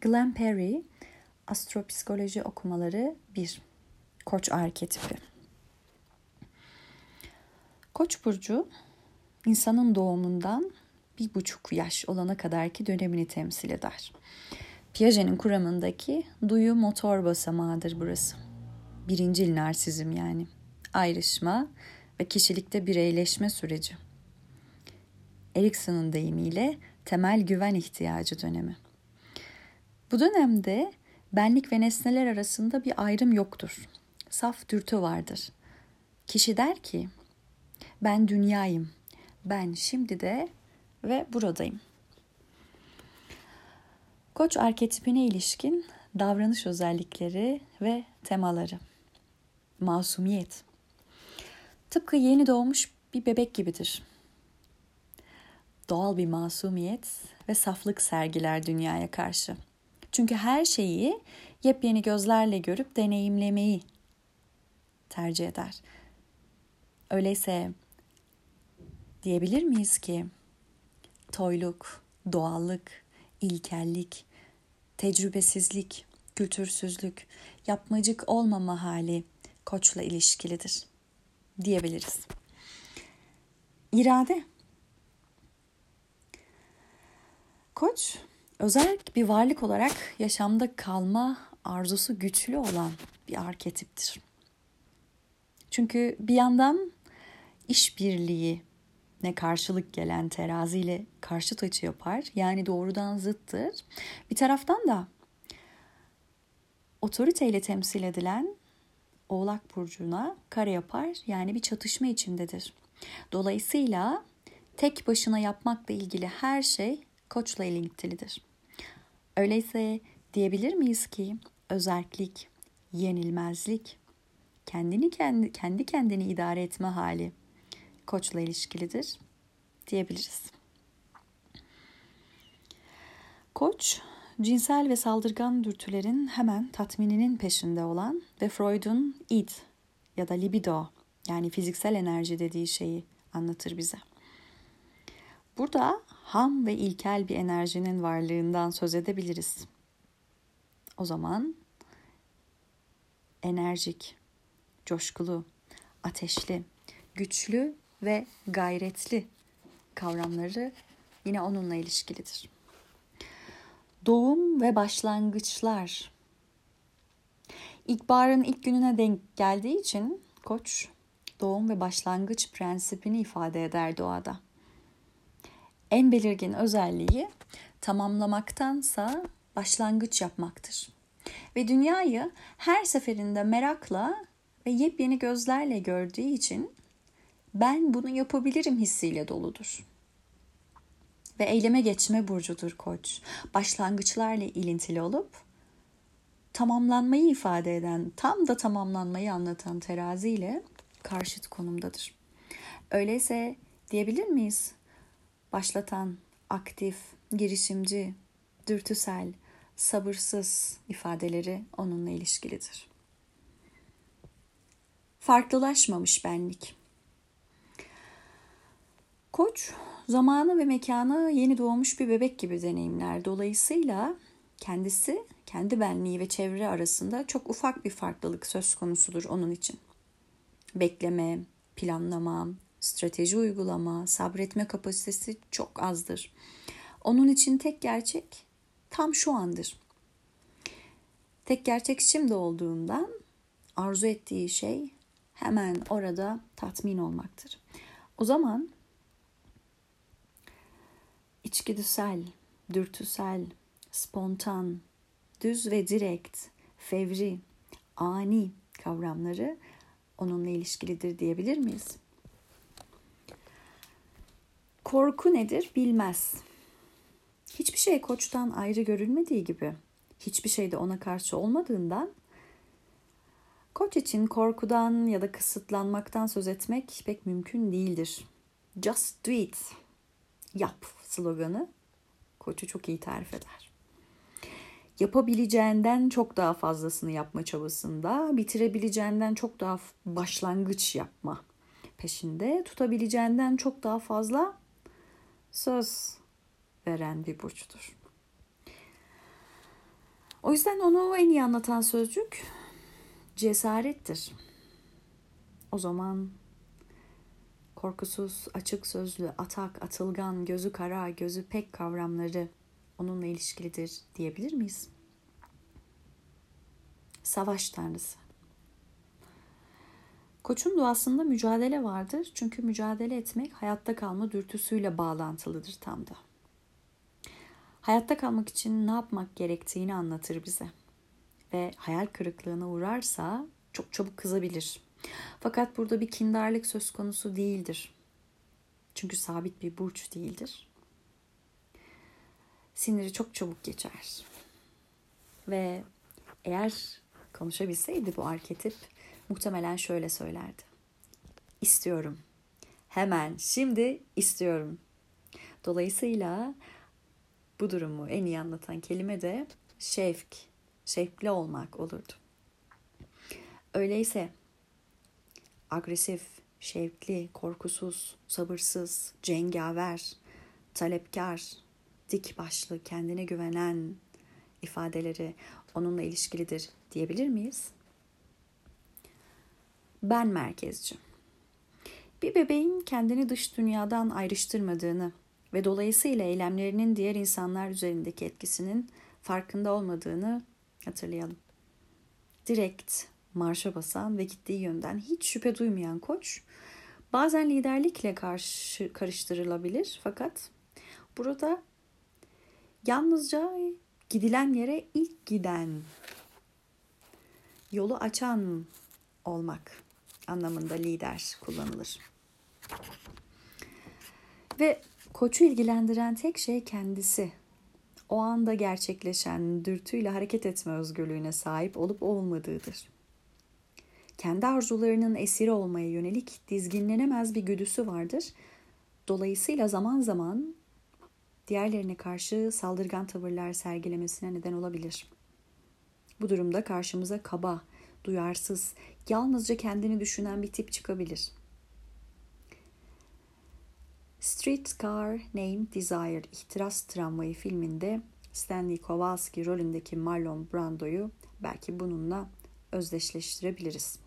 Glenn Perry, Astropsikoloji Okumaları 1. Koç arketipi. Koç burcu insanın doğumundan bir buçuk yaş olana kadarki dönemini temsil eder. Piaget'in kuramındaki duyu motor basamağıdır burası. Birincil narsizm yani. Ayrışma ve kişilikte bireyleşme süreci. Erikson'un deyimiyle temel güven ihtiyacı dönemi. Bu dönemde benlik ve nesneler arasında bir ayrım yoktur. Saf dürtü vardır. Kişi der ki, ben dünyayım, ben şimdi de ve buradayım. Koç arketipine ilişkin davranış özellikleri ve temaları. Masumiyet. Tıpkı yeni doğmuş bir bebek gibidir. Doğal bir masumiyet ve saflık sergiler dünyaya karşı. Çünkü her şeyi yepyeni gözlerle görüp deneyimlemeyi tercih eder. Öyleyse diyebilir miyiz ki toyluk, doğallık, ilkellik, tecrübesizlik, kültürsüzlük, yapmacık olmama hali koçla ilişkilidir diyebiliriz. İrade. Koç özel bir varlık olarak yaşamda kalma arzusu güçlü olan bir arketiptir. Çünkü bir yandan işbirliği ne karşılık gelen teraziyle karşıt açı yapar. Yani doğrudan zıttır. Bir taraftan da otoriteyle temsil edilen Oğlak Burcu'na kare yapar. Yani bir çatışma içindedir. Dolayısıyla tek başına yapmakla ilgili her şey koçla ilintilidir. Öyleyse diyebilir miyiz ki özellik, yenilmezlik, kendini kendi, kendi kendini idare etme hali koçla ilişkilidir diyebiliriz. Koç, cinsel ve saldırgan dürtülerin hemen tatmininin peşinde olan ve Freud'un id ya da libido yani fiziksel enerji dediği şeyi anlatır bize. Burada ham ve ilkel bir enerjinin varlığından söz edebiliriz. O zaman enerjik, coşkulu, ateşli, güçlü ve gayretli kavramları yine onunla ilişkilidir. Doğum ve başlangıçlar. İlkbaharın ilk gününe denk geldiği için koç doğum ve başlangıç prensipini ifade eder doğada. En belirgin özelliği tamamlamaktansa başlangıç yapmaktır. Ve dünyayı her seferinde merakla ve yepyeni gözlerle gördüğü için ben bunu yapabilirim hissiyle doludur. Ve eyleme geçme burcudur koç. Başlangıçlarla ilintili olup tamamlanmayı ifade eden, tam da tamamlanmayı anlatan teraziyle karşıt konumdadır. Öyleyse diyebilir miyiz? Başlatan, aktif, girişimci, dürtüsel, sabırsız ifadeleri onunla ilişkilidir. Farklılaşmamış benlik. Koç zamanı ve mekanı yeni doğmuş bir bebek gibi deneyimler. Dolayısıyla kendisi, kendi benliği ve çevre arasında çok ufak bir farklılık söz konusudur onun için. Bekleme, planlama, strateji uygulama, sabretme kapasitesi çok azdır. Onun için tek gerçek tam şu andır. Tek gerçek şimdi olduğundan arzu ettiği şey hemen orada tatmin olmaktır. O zaman içgüdüsel, dürtüsel, spontan, düz ve direkt, fevri, ani kavramları onunla ilişkilidir diyebilir miyiz? Korku nedir bilmez. Hiçbir şey koçtan ayrı görülmediği gibi hiçbir şey de ona karşı olmadığından koç için korkudan ya da kısıtlanmaktan söz etmek pek mümkün değildir. Just do it. Yap sloganı koçu çok iyi tarif eder. Yapabileceğinden çok daha fazlasını yapma çabasında, bitirebileceğinden çok daha başlangıç yapma peşinde, tutabileceğinden çok daha fazla söz veren bir burçtur. O yüzden onu en iyi anlatan sözcük cesarettir. O zaman korkusuz, açık sözlü, atak, atılgan, gözü kara, gözü pek kavramları onunla ilişkilidir diyebilir miyiz? Savaş tanrısı. Koçun duasında mücadele vardır. Çünkü mücadele etmek hayatta kalma dürtüsüyle bağlantılıdır tam da. Hayatta kalmak için ne yapmak gerektiğini anlatır bize. Ve hayal kırıklığına uğrarsa çok çabuk kızabilir. Fakat burada bir kindarlık söz konusu değildir. Çünkü sabit bir burç değildir. Siniri çok çabuk geçer. Ve eğer konuşabilseydi bu arketip muhtemelen şöyle söylerdi. İstiyorum. Hemen, şimdi istiyorum. Dolayısıyla bu durumu en iyi anlatan kelime de şevk, şevkli olmak olurdu. Öyleyse agresif, şevkli, korkusuz, sabırsız, cengaver, talepkar, dik başlı, kendine güvenen ifadeleri onunla ilişkilidir diyebilir miyiz? Ben merkezci. Bir bebeğin kendini dış dünyadan ayrıştırmadığını ve dolayısıyla eylemlerinin diğer insanlar üzerindeki etkisinin farkında olmadığını hatırlayalım. Direkt marşa basan ve gittiği yönden hiç şüphe duymayan koç bazen liderlikle karşı karıştırılabilir fakat burada yalnızca gidilen yere ilk giden yolu açan olmak anlamında lider kullanılır. Ve koçu ilgilendiren tek şey kendisi. O anda gerçekleşen dürtüyle hareket etme özgürlüğüne sahip olup olmadığıdır. Kendi arzularının esiri olmaya yönelik dizginlenemez bir güdüsü vardır. Dolayısıyla zaman zaman diğerlerine karşı saldırgan tavırlar sergilemesine neden olabilir. Bu durumda karşımıza kaba, duyarsız, yalnızca kendini düşünen bir tip çıkabilir. Streetcar Named Desire İhtiras Tramvayı filminde Stanley Kowalski rolündeki Marlon Brando'yu belki bununla özdeşleştirebiliriz.